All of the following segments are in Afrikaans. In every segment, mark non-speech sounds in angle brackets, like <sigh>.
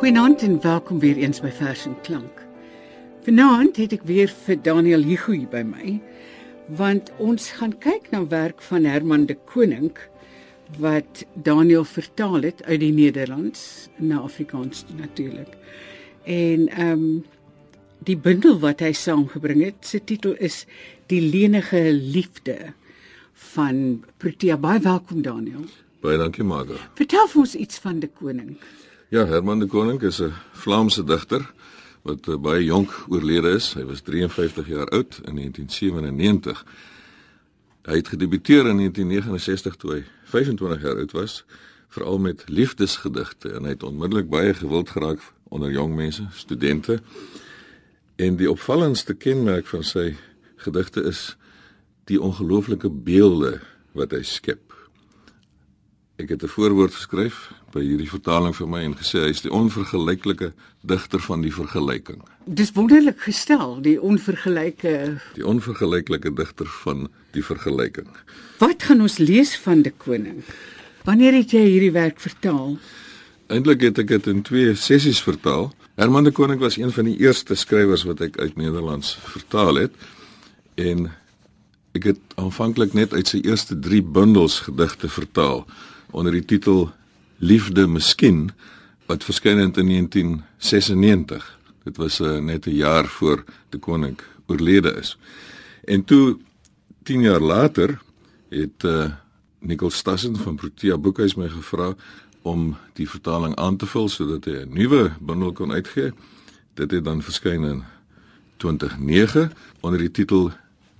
Goeienaand en welkom weer eens by Vers en Klank. Vanaand het ek weer vir Daniel Hugo hier by my want ons gaan kyk na werk van Herman de Koning wat Daniel vertaal het uit die Nederlands na Afrikaans natuurlik. En ehm um, die bundel wat hy saamgebring het, se titel is Die lenige liefde van Protea. Baie welkom Daniel. Baie dankie Marga. Vertel vir ons iets van de Koning. Ja, Herman de Koning is 'n Vlaamse digter wat uh, baie jonk oorlede is. Hy was 53 jaar oud in 1997. Hy het gedebuteer in 1969 toe hy 25 jaar oud was, veral met liefdesgedigte en hy het onmiddellik baie gewild geraak onder jong mense, studente. En die opvallendste kenmerk van sy gedigte is die ongelooflike beelde wat hy skep. Ek het 'n voorwoord geskryf by hierdie vertaling vir my en gesê hy is die onvergelyklike digter van die vergelyking. Dis wonderlik gestel, die onvergelyke Die onvergelyklike digter van die vergelyking. Wat gaan ons lees van die koning? Wanneer het jy hierdie werk vertaal? Eintlik het ek dit in twee sessies vertaal. Herman de Koning was een van die eerste skrywers wat ek uit Nederlands vertaal het en ek het aanvanklik net uit sy eerste 3 bundels gedigte vertaal onder die titel Liefde Miskien wat verskyn het in 1996. Dit was uh, net 'n jaar voor die koning oorlede is. En toe 10 jaar later het uh, Nicole Stassen van Protea Boekhuis my gevra om die vertaling aan te vul sodat hy 'n nuwe bundel kon uitgee. Dit het dan verskyn in 2009 onder die titel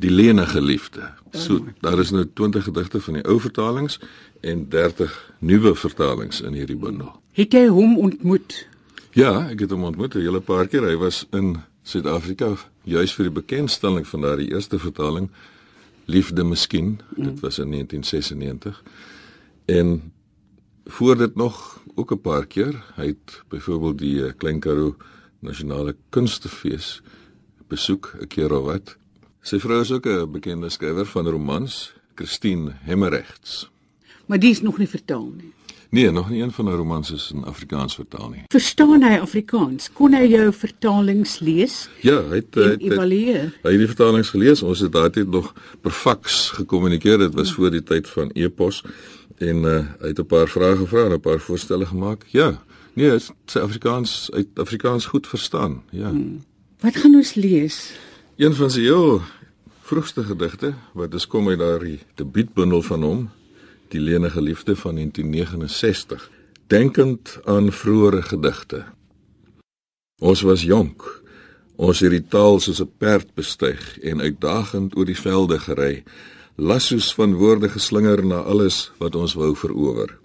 Die lenige liefde. So daar is nou 20 gedigte van die ou vertalings en 30 nuwe vertalings in hierdie bundel. Het jy hom ontmoet? Ja, ek het hom ontmoet 'n hele paar keer. Hy was in Suid-Afrika juis vir die bekendstelling van daardie eerste vertaling Liefde Miskien. Mm. Dit was in 1996. En voor dit nog ook 'n paar keer. Hy het byvoorbeeld die eh, Klein Karoo Nasionale Kunstefees besoek 'n keer of wat. Sy vrou is ook 'n bekende skrywer van romans, Christine Hemmerrechts. Maar die is nog nie vertaal nie. Nee, nog nie een van haar romans is in Afrikaans vertaal nie. Verstaan hy Afrikaans? Kon hy jou vertalings lees? Ja, hy het hy het, evalueer. Hy het die vertalings gelees. Ons het daardie nog per faks gekommunikeer. Dit was ja. voor die tyd van e-pos en uh, hy het 'n paar vrae gevra en 'n paar voorstelle gemaak. Ja. Nee, sy Afrikaans uit Afrikaans goed verstaan. Ja. Hmm. Wat gaan ons lees? Een van sy heel vroegste gedigte wat is kom uit daardie debuutbundel van hom, Die lenige liefde van 1969, denkend aan vroeëre gedigte. Ons was jonk. Ons het die taal soos 'n perd bestyg en uitdagend oor die velde gery, lassos van woorde geslinger na alles wat ons wou verower.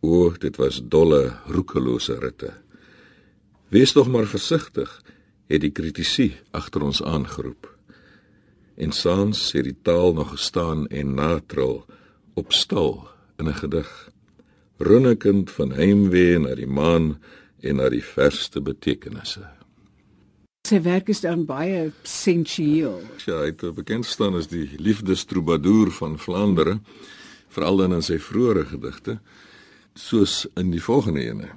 O, dit was dolle, roekelose ritte. Wees tog maar versigtig het die kritisie agter ons aangeroep. En saans het die taal nog gestaan en natrol op stil in 'n gedig. Runnekind van heimwee na die maan en na die verste betekenisse. Sy werk is dan baie sensueel. Ja, hy het bekend staan as die liefdestroubadour van Vlaandere, veral dan in sy vroeëre gedigte, soos in die volgende ene.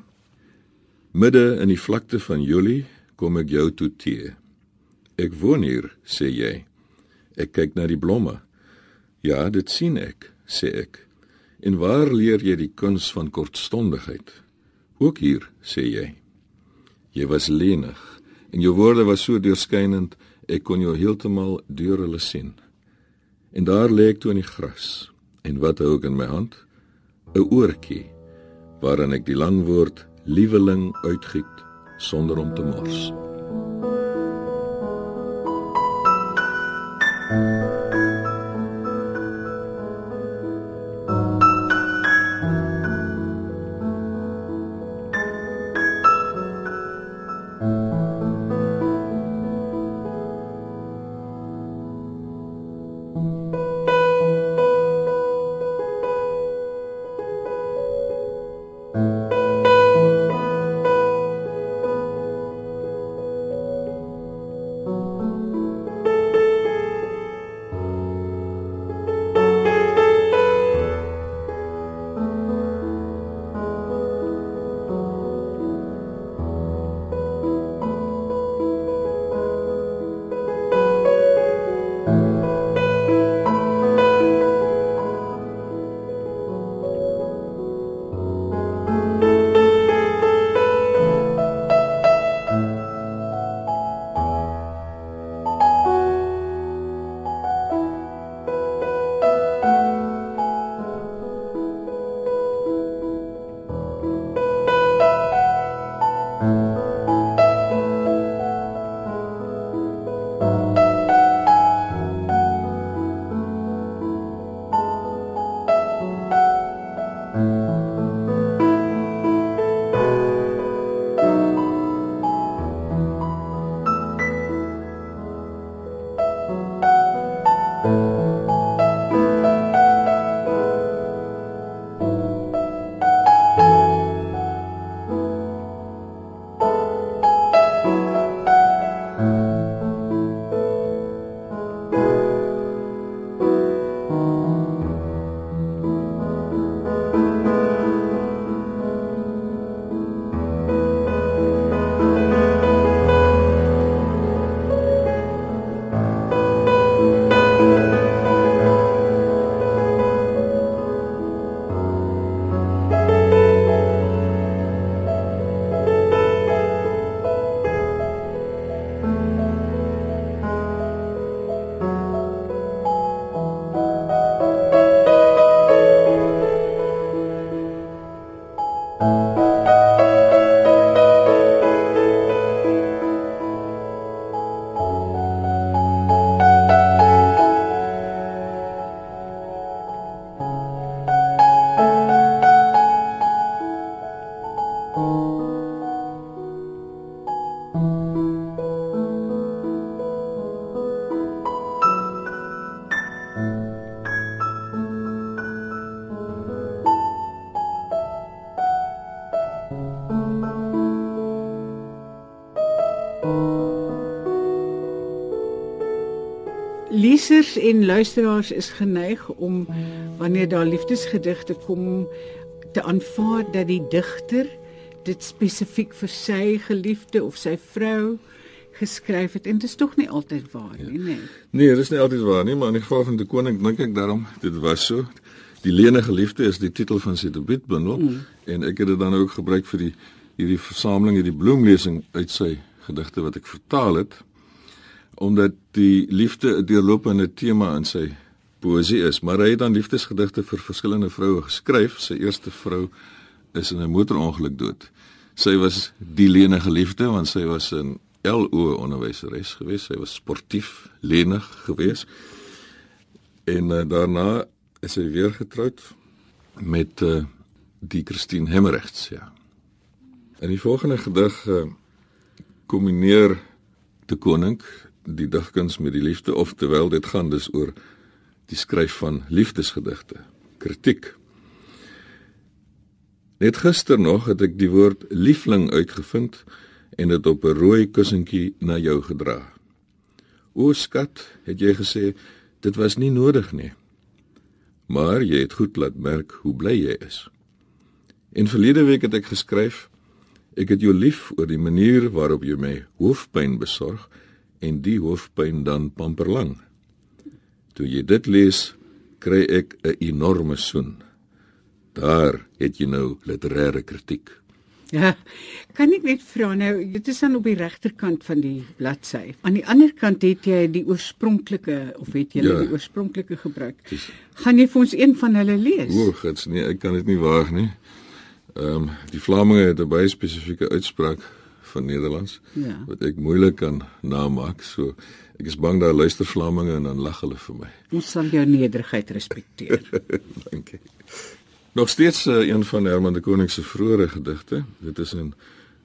Midde in die vlakte van Julie kom ek jou toe tee. Ek woon hier, sê jy. Ek kyk na die blomme. Ja, dit sien ek, sê ek. En waar leer jy die kuns van kortstondigheid? Ook hier, sê jy. Jy was lenig en jou woorde was so deurskynend, ek kon jou heeltemal deur hulle sien. En daar lê ek toe in die gras. En wat hou ek in my hand? 'n Oortjie waarin ek die lang woord lieweling uitgiet sonder om te mors. Lesers en luisteraars is geneig om wanneer daar liefdesgedigte kom te aanvaar dat die digter dit spesifiek vir sy geliefde of sy vrou geskryf het en dit is tog nie altyd waar nie, ja. nee. Nee, dit is nie altyd waar nie, maar in die geval van die koning dink ek daarom dit was so. Die lenige liefde is die titel van sy debuutbundel mm. en ek het dit dan ook gebruik vir die hierdie versameling hierdie bloemlesing uit sy gedigte wat ek vertaal het omdat die liefde 'n deurlopende tema in sy poësie is, maar hy het dan liefdesgedigte vir verskillende vroue geskryf. Sy eerste vrou is in 'n motorongeluk dood. Sy was die lenige liefde want sy was 'n LO onderwyseres geweest. Sy was sportief, lenig geweest. En uh, daarna is sy weer getroud met uh, die Christine Hemmerrechts, ja. In die volgende gedig uh, kombineer die koning die digkuns met die liefde of terwyl dit gaan dus oor die skryf van liefdesgedigte. Kritiek Net gister nog het ek die woord liefling uitgevind en dit op 'n rooi kussentjie na jou gedra. O skat, het jy gesê, dit was nie nodig nie. Maar jy het goed laat merk hoe bly jy is. In verlede week het ek geskryf, ek het jou lief oor die manier waarop jy my hoofpyn besorg en die hoofpyn dan pamperlang. Toe jy dit lees, kry ek 'n enorme soen. Daar het jy nou literêre kritiek. Ja. Kan ek net vra nou, dit is dan op die regterkant van die bladsy. Aan die ander kant het jy die oorspronklike of het jy ja. die oorspronklike gebruik? Dis, Gaan jy vir ons een van hulle lees? O, gits, nee, ek kan dit nie waag nie. Ehm um, die Vlaminge het 'n baie spesifieke uitspraak van Nederlands ja. wat ek moeilik kan namaak. So ek is bang daar luister Vlaminge en dan lag hulle vir my. Ons sal jou nederigheid respekteer. <laughs> Dankie. Nog steeds uh, een van Herman de Koning se vroeëre gedigte. Dit is 'n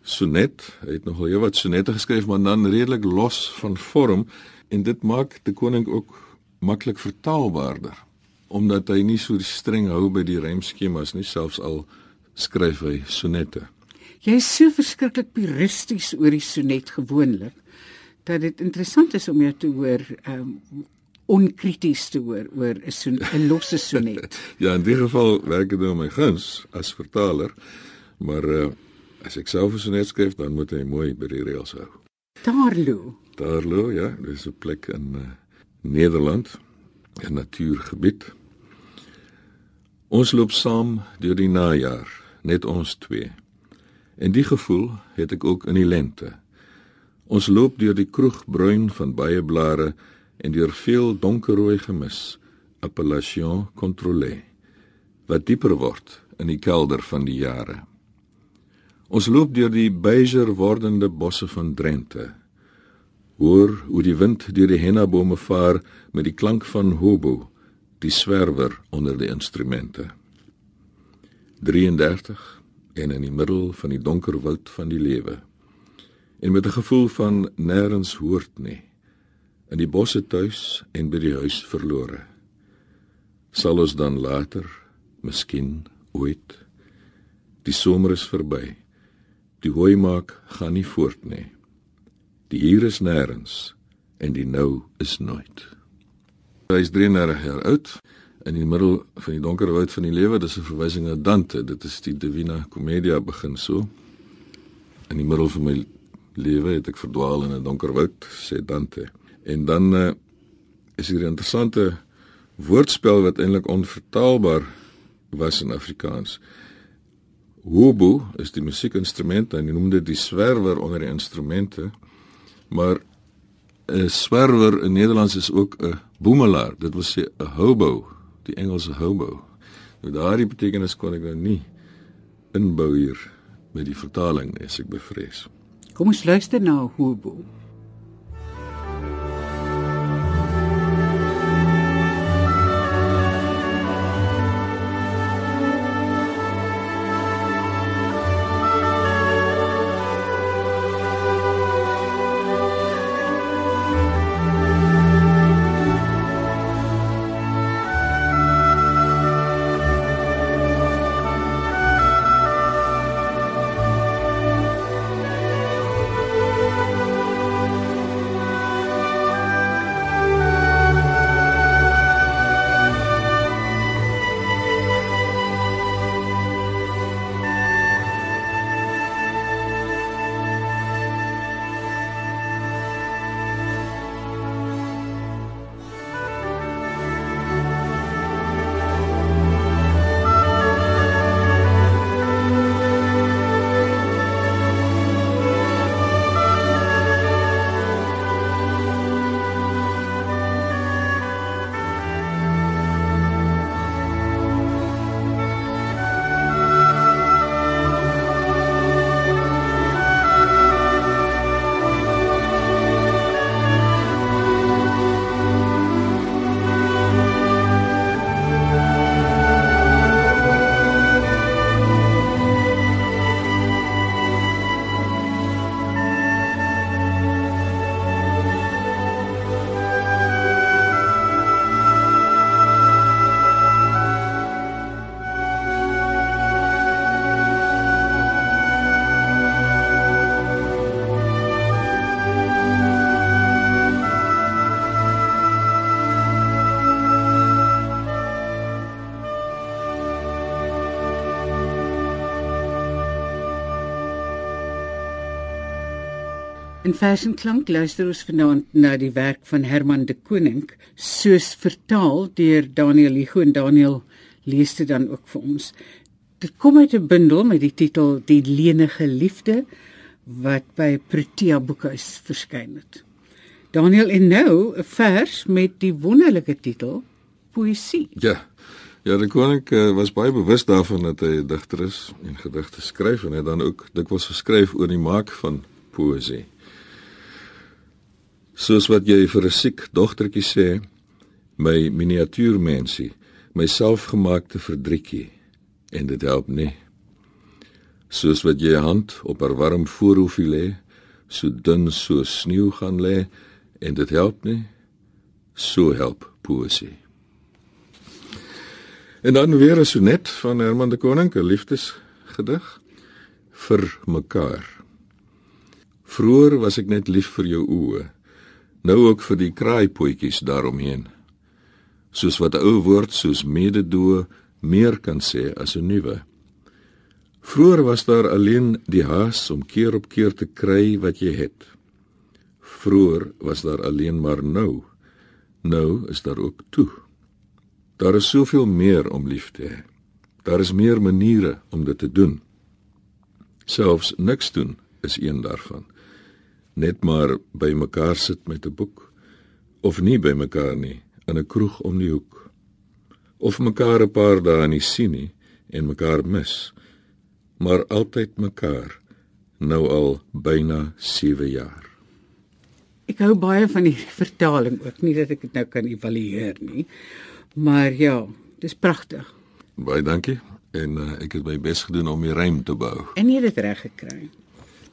sonnet. Hy het nogal heelwat sonnette geskryf, maar dan redelik los van vorm en dit maak de Koning ook maklik vertaalbaarder omdat hy nie so streng hou by die rymskemas nie, selfs al skryf hy sonnette. Jy is so verskriklik puristies oor die sonnet gewoonlik dat dit interessant is om jou te hoor um, onkrities te hoor oor 'n so 'n losse sonnet. <laughs> ja, in die geval werk dit nou my guns as vertaler, maar uh, as ek self 'n sonnet skryf, dan moet hy mooi by die reëls hou. Darlo. Darlo, ja, dis 'n plek in uh, Nederland, 'n natuurgebied. Ons loop saam deur die najaar, net ons twee. En die gevoel het ek ook in die lente. Ons loop deur die kroegbruin van baie blare en deur veel donkerrooi gemis appellation contrôlée wat dieper word in die kelder van die jare. Ons loop deur die beiger wordende bosse van Drenthe. Hoor hoe die wind deur die hennabome vaar met die klank van hobo die swerwer onder die instrumente. 33 en in die middel van die donker woud van die lewe en met 'n gevoel van nêrens hoort nie in die bosse tuis en by die huis verlore. Sal ons dan later, miskien ooit, die somer is verby. Die hooi maak gaan nie voort nie. Die hier is nêrens en die nou is nooit. Hy is 33 jaar oud in die middel van die donker woud van die lewe. Dis 'n verwysing na Dante. Dit is die Divina Commedia begin so. In die middel van my lewe het ek verdwaal in 'n donker woud, sê Dante. En dan uh, is hier 'n interessante woordspel wat eintlik onvertaalbaar was in Afrikaans. Hobo is die musiekinstrument en hy noem dit die swerwer onder die instrumente. Maar 'n swerwer in Nederlands is ook 'n boemelaar. Dit wil sê 'n hobo, die Engelse hobo. Nou daardie betekenis kon ek nou nie inbou hier met die vertaling as ek bevrees. Kom ons luister na hobo. In Fashion Klank luister ons vanaand na die werk van Herman de Koning, soos vertaal deur Daniel Hugo en Daniel lees dit dan ook vir ons. Dit kom uit 'n bundel met die titel Die lenige liefde wat by Protea Boekhuis verskyn het. Daniel en nou 'n vers met die wonderlike titel Poesie. Ja. Ja, die koning uh, was baie bewus daarvan dat hy 'n digter is en gedigte skryf en hy dan ook dikwels geskryf oor die maak van poësie soos wat jy vir 'n siek dogtertjie sê, my miniatuurmensie, my selfgemaakte verdrietjie en dit help nie. Soos wat jy hand op haar warm voorhoofie lê, so dun so sneeu gaan lê en dit help nie, so help poesie. En dan weer 'n sonnet van Herman de Koning, 'n liefdesgedig vir mekaar. Vroer was ek net lief vir jou oë nou ook vir die kraaipotjies daaromheen. Soos wat 'n ou woord soos mededoe meer kan sê as 'n nuwe. Vroer was daar alleen die haas om keer op keer te kry wat jy het. Vroer was daar alleen maar nou. Nou is daar ook toe. Daar is soveel meer om lief te hê. Daar is meer maniere om dit te doen. Selfs niks doen is een daarvan net maar by mekaar sit met 'n boek of nie by mekaar nie in 'n kroeg om die hoek. Of mekaar 'n paar dae nie sien nie en mekaar mis maar altyd mekaar nou al byna 7 jaar. Ek hou baie van die <laughs> vertaling ook nie dat ek dit nou kan evalueer nie maar ja dis pragtig Baie dankie en uh, ek het my bes gedoen om die rym te bou. En jy het dit reg gekry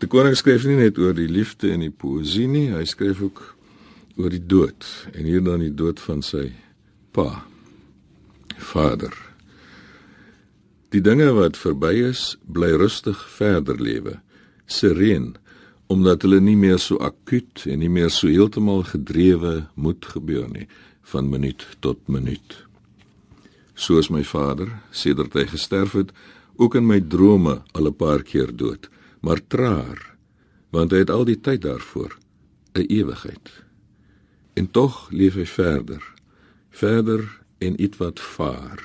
Die koning skryf nie net oor die liefde en die poësie nie, hy skryf ook oor die dood en hier dan die dood van sy pa. Vader. Die dinge wat verby is, bly rustig verder lewe, sereen, omdat hulle nie meer so akuut en nie meer so heeltemal gedrewe moet gebeur nie van minuut tot minuut. Soos my vader, sedert hy gesterf het, ook in my drome al 'n paar keer dood maar traar want hy het al die tyd daarvoor 'n ewigheid en tog leef hy verder verder en ietwat vaar.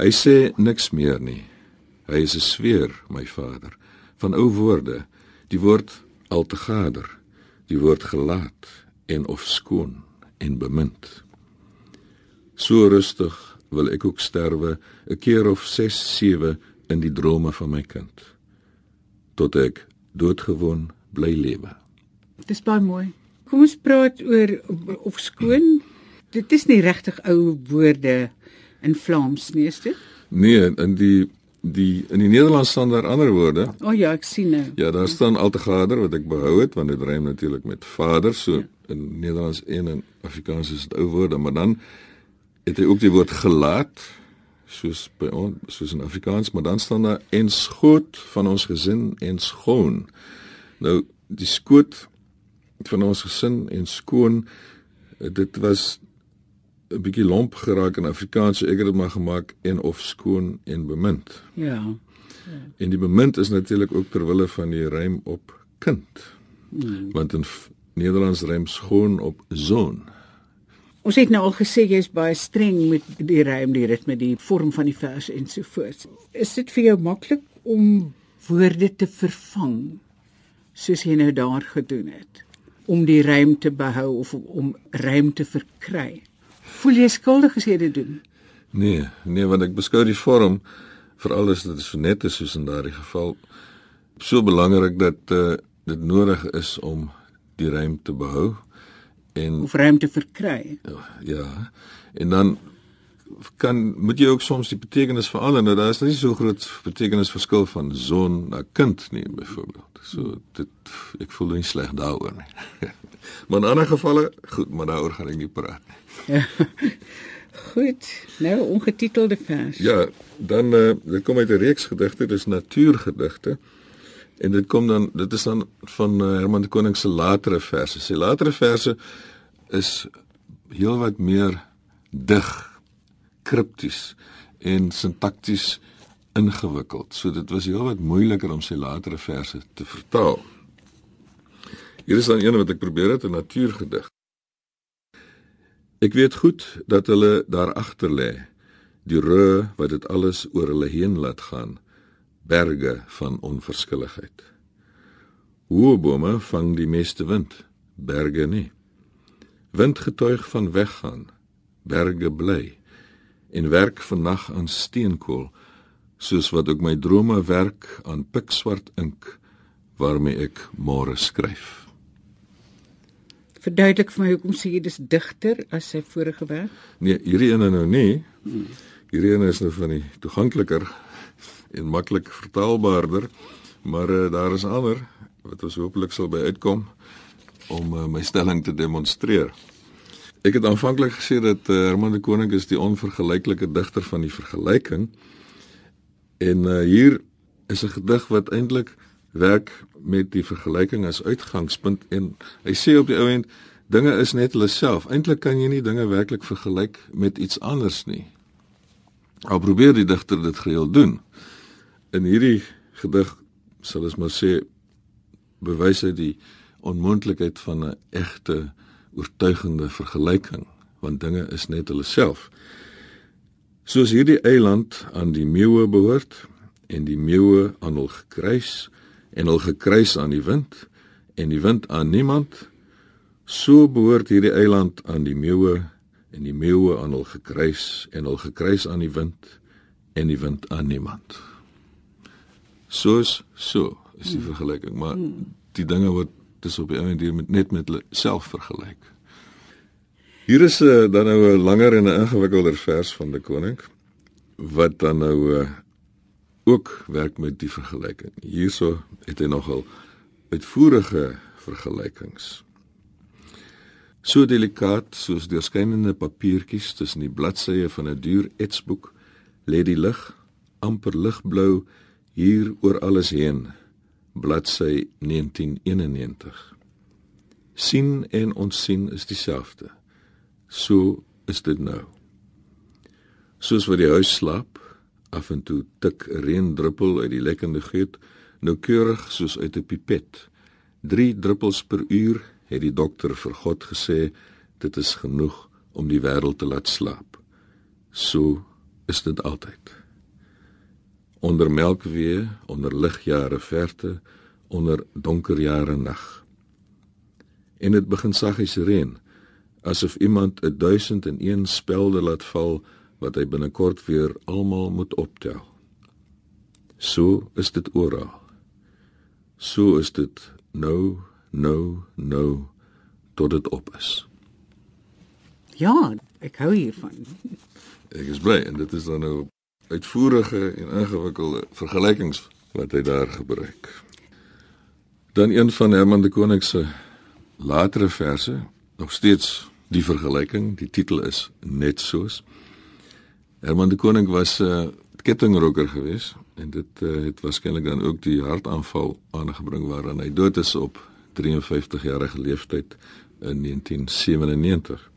Hy sê niks meer nie. Hy is 'n sweer my vader van ou woorde. Die woord altegader die woord gelaat en of skoon en bemind. So rustig wil ek ook sterwe 'n keer of 6 7 in die drome van my kind tot ek doodgewoon bly lewe. Dis baie mooi. Kom ons praat oor of skoon. Dit is nie regtig ou woorde in Vlaams nie, is dit? Nee, in die die in die Nederlands staan daar ander woorde. O oh ja, ek sien nou. Ja, daar staan altegader wat ek behou het want dit rym natuurlik met vader, so ja. in Nederlands en in Afrikaans is dit ou woorde, maar dan het hy ook die woord gelaat soos by ons soos in Afrikaans, maar dan staan daar en skoot van ons gesin en skoon. Nou die skoot van ons gesin en skoon dit was 'n bietjie lomp geraak in Afrikaans, so ek het dit maar gemaak en of skoon en bemind. Ja. ja. En die bemind is natuurlik ook ter wille van die rym op kind. Hmm. Want in Nederlands rym skoon op zoon. Ons het nou al gesê jy is baie streng met die rym, die ritme, die vorm van die vers en so voort. Is dit vir jou maklik om woorde te vervang soos jy nou daar gedoen het om die rym te behou of om rym te verkry? Voel jy skuldig as jy dit doen? Nee, nee, want ek beskou die vorm veral as dit so net is soos in daardie geval so belangrik dat uh, dit nodig is om die rym te behou en of ruimte verkry. Ja. En dan kan moet jy ook soms die betekenis verander. Nou daar is nie so groot betekenisverskil van son na kind nie byvoorbeeld. So dit ek voel nie sleg daaroor nie. <laughs> maar in ander gevalle, goed, maar daaroor gaan ek nie praat nie. Ja. <laughs> Goed. Nou ongetitelde vers. Ja, dan uh, dit kom uit 'n reeks gedigte, dis natuurgedigte. En dit kom dan dit is dan van uh, Herman de Koning se latere verse. Sy latere verse is heelwat meer dig, kripties en sintakties ingewikkeld. So dit was heelwat moeiliker om sy latere verse te vertaal. Hier is dan een wat ek probeer het 'n natuurgedig. Ek weet goed dat hulle daar agter lê, die rou wat dit alles oor hulle heen laat gaan, berge van onverskilligheid. Hoë bome vang die meeste wind, berge nie. Wind getuig van weggaan, berge bly en werk vannag aan steenkool, soos wat ook my drome werk aan pikswart ink waarmee ek môre skryf. Verduidelik vir my hoekom sê jy dis digter as sy vorige werk? Nee, hierdie ene nou nie. Hierdie ene is nou van die toegankliker en maklik vertaalbaarder, maar uh, daar is ander wat ons hopelik sal by uitkom om uh, my stelling te demonstreer. Ek het aanvanklik gesê dat uh, Herman de Koning is die onvergelyklike digter van die vergelyking. En uh, hier is 'n gedig wat eintlik werk met die vergelyking as uitgangspunt en hy sê op die ou end dinge is net hulle self. Eintlik kan jy nie dinge werklik vergelyk met iets anders nie. Al probeer die digter dit gereeld doen. In hierdie gedig sal ons maar sê bewys hy die onmoontlikheid van 'n egte oortuigende vergelyking want dinge is net hulle self. Soos hierdie eiland aan die meeuwe behoort en die meeuwe aan hul gekruis en hul gekruis aan die wind en die wind aan niemand so behoort hierdie eiland aan die meeuwe en die meeuwe aan hul gekruis en hul gekruis aan die wind en die wind aan niemand soos so is die vergelyking maar die dinge wat dis op die einde hier met net met self vergelyk hier is uh, dan nou 'n langer en 'n ingewikkelder vers van die koning wat dan nou uh, ook werk met die vergelyking. Hierso het hy nogal uitvoerige vergelykings. So delikaat soos deurskynende papiertjies tussen die bladsye van 'n duur etsboek lê die lig, amper ligblou hier oor alles heen. Bladsy 1991. sien en ons sien is dieselfde. So is dit nou. Soos wat die huis slaap, af en toe tik 'n reendruppel uit die lekkende geut, noukeurig soos uit 'n pipet. 3 druppels per uur, het die dokter vir God gesê, dit is genoeg om die wêreld te laat slaap. So is dit altyd. Onder melkwee, onder ligjare verte, onder donker jare nag. En dit begin saggies reën, asof iemand 'n 1001 spelde laat val wat hy binnekort weer almal moet optel. So is dit oral. So is dit nou, nou, nou tot dit op is. Ja, ek hou hiervan. Ek is bly en dit is dan nou uitvoerige en ingewikkelde vergelykings wat hy daar gebruik. Dan een van Herman de Koning se latere verse, nog steeds die vergelyking, die titel is net soos Herman de Koning was 'n uh, kettingroker geweest en dit uh, het waarskynlik dan ook die hartaanval aangebring waaraan hy dood is op 53 jarige leeftyd in 1997.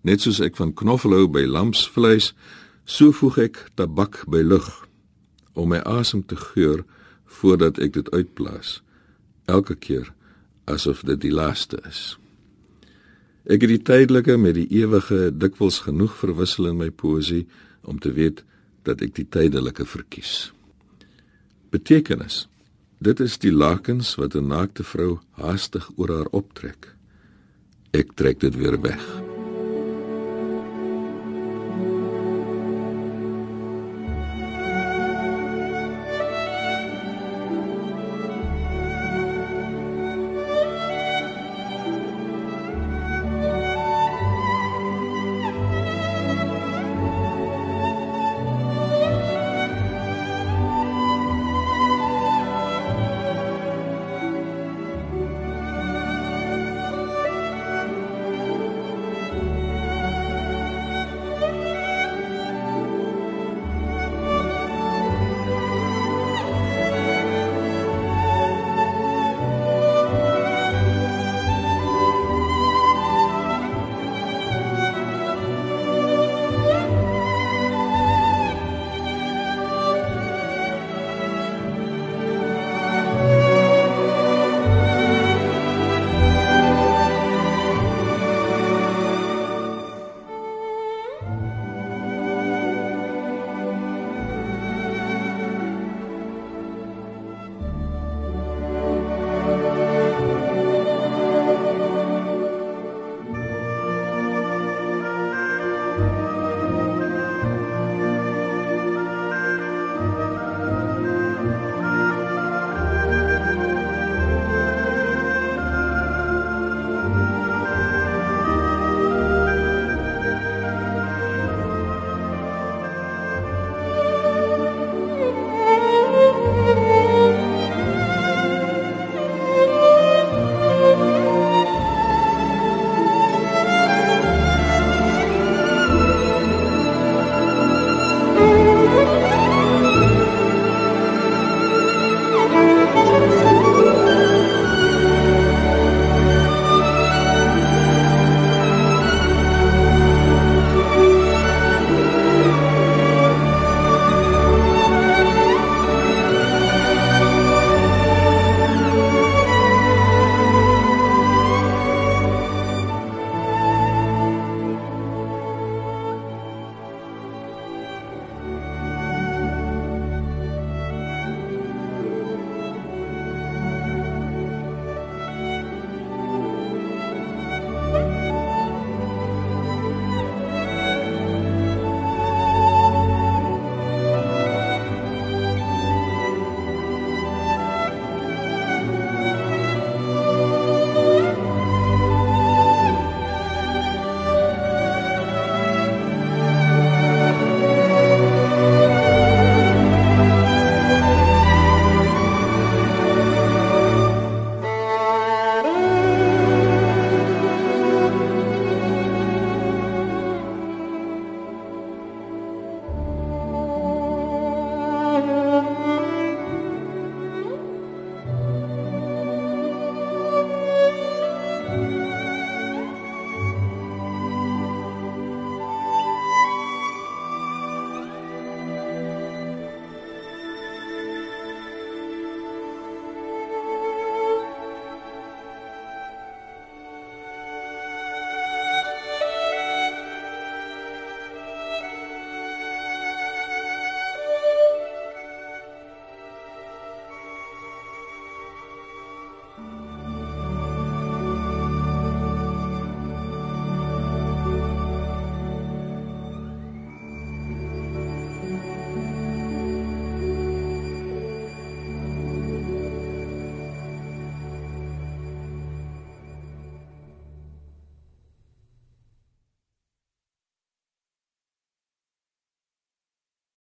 Net soos ek van knoflou by lamsvleis, so voeg ek tabak by lug om my asem te geur voordat ek dit uitblaas. Elke keer asof dit die laaste is. Ek het die tydelike met die ewige dikwels genoeg verwissel in my poesie om te weet dat ek die tydelike verkies. Betekenis. Dit is die lakens wat 'n naakte vrou haastig oor haar optrek. Ek trek dit weer weg.